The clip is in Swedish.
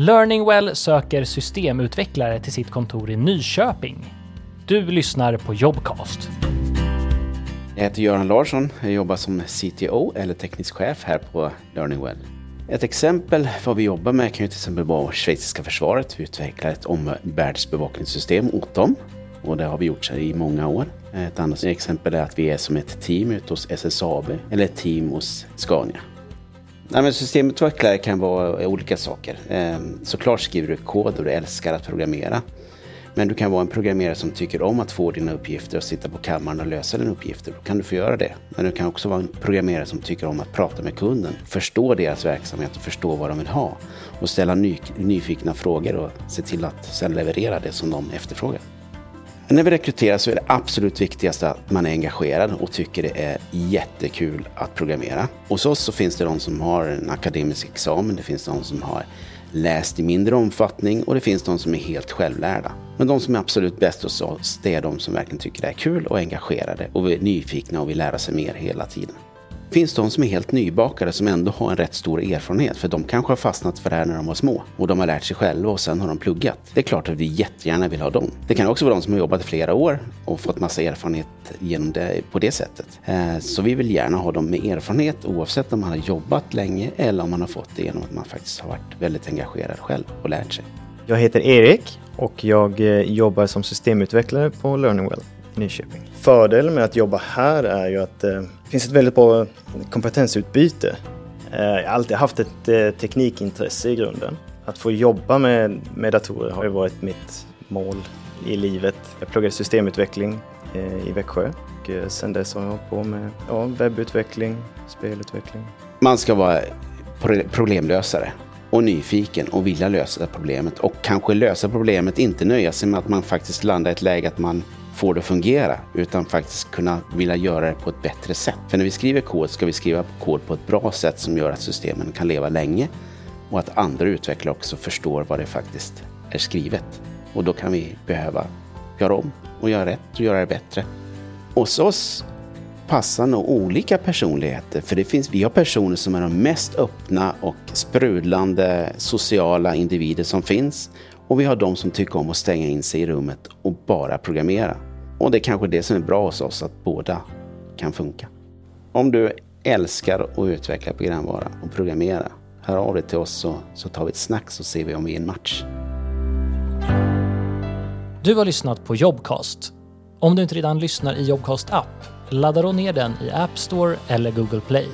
Learningwell söker systemutvecklare till sitt kontor i Nyköping. Du lyssnar på Jobcast. Jag heter Göran Larsson. Jag jobbar som CTO eller teknisk chef här på Learningwell. Ett exempel vad vi jobbar med kan ju till exempel vara schweiziska försvaret. Vi utvecklar ett omvärldsbevakningssystem åt dem och det har vi gjort i många år. Ett annat exempel är att vi är som ett team ute hos SSAB eller ett team hos Scania. Nej, men systemutvecklare kan vara olika saker. Ehm, såklart skriver du kod och du älskar att programmera. Men du kan vara en programmerare som tycker om att få dina uppgifter och sitta på kammaren och lösa dina uppgifter. Då kan du få göra det. Men du kan också vara en programmerare som tycker om att prata med kunden, förstå deras verksamhet och förstå vad de vill ha. Och ställa ny, nyfikna frågor och se till att sedan leverera det som de efterfrågar. När vi rekryterar så är det absolut viktigaste att man är engagerad och tycker det är jättekul att programmera. Hos oss så finns det de som har en akademisk examen, det finns de som har läst i mindre omfattning och det finns de som är helt självlärda. Men de som är absolut bäst hos oss, det är de som verkligen tycker det är kul och är engagerade och är nyfikna och vill lära sig mer hela tiden finns de som är helt nybakade som ändå har en rätt stor erfarenhet. För de kanske har fastnat för det här när de var små. Och de har lärt sig själva och sen har de pluggat. Det är klart att vi jättegärna vill ha dem. Det kan också vara de som har jobbat i flera år och fått massa erfarenhet genom det på det sättet. Eh, så vi vill gärna ha dem med erfarenhet oavsett om man har jobbat länge eller om man har fått det genom att man faktiskt har varit väldigt engagerad själv och lärt sig. Jag heter Erik och jag eh, jobbar som systemutvecklare på Learningwell. Nyköping. Fördelen med att jobba här är ju att eh, det finns ett väldigt bra kompetensutbyte. Eh, jag har alltid haft ett eh, teknikintresse i grunden. Att få jobba med, med datorer har ju varit mitt mål i livet. Jag pluggade systemutveckling i Växjö och sen dess har jag hållit på med ja, webbutveckling, spelutveckling. Man ska vara problemlösare och nyfiken och vilja lösa problemet och kanske lösa problemet, inte nöja sig med att man faktiskt landar i ett läge att man får det att fungera utan faktiskt kunna vilja göra det på ett bättre sätt. För när vi skriver kod ska vi skriva kod på ett bra sätt som gör att systemen kan leva länge och att andra utvecklare också förstår vad det faktiskt är skrivet. Och då kan vi behöva göra om och göra rätt och göra det bättre. Hos oss passar nog olika personligheter. För det finns, vi har personer som är de mest öppna och sprudlande sociala individer som finns. Och vi har de som tycker om att stänga in sig i rummet och bara programmera. Och det är kanske det som är bra hos oss, att båda kan funka. Om du älskar att utveckla programvara och programmera, hör av dig till oss så, så tar vi ett snack så ser vi om vi är en match. Du har lyssnat på Jobcast. Om du inte redan lyssnar i Jobcast app, ladda då ner den i App Store eller Google Play.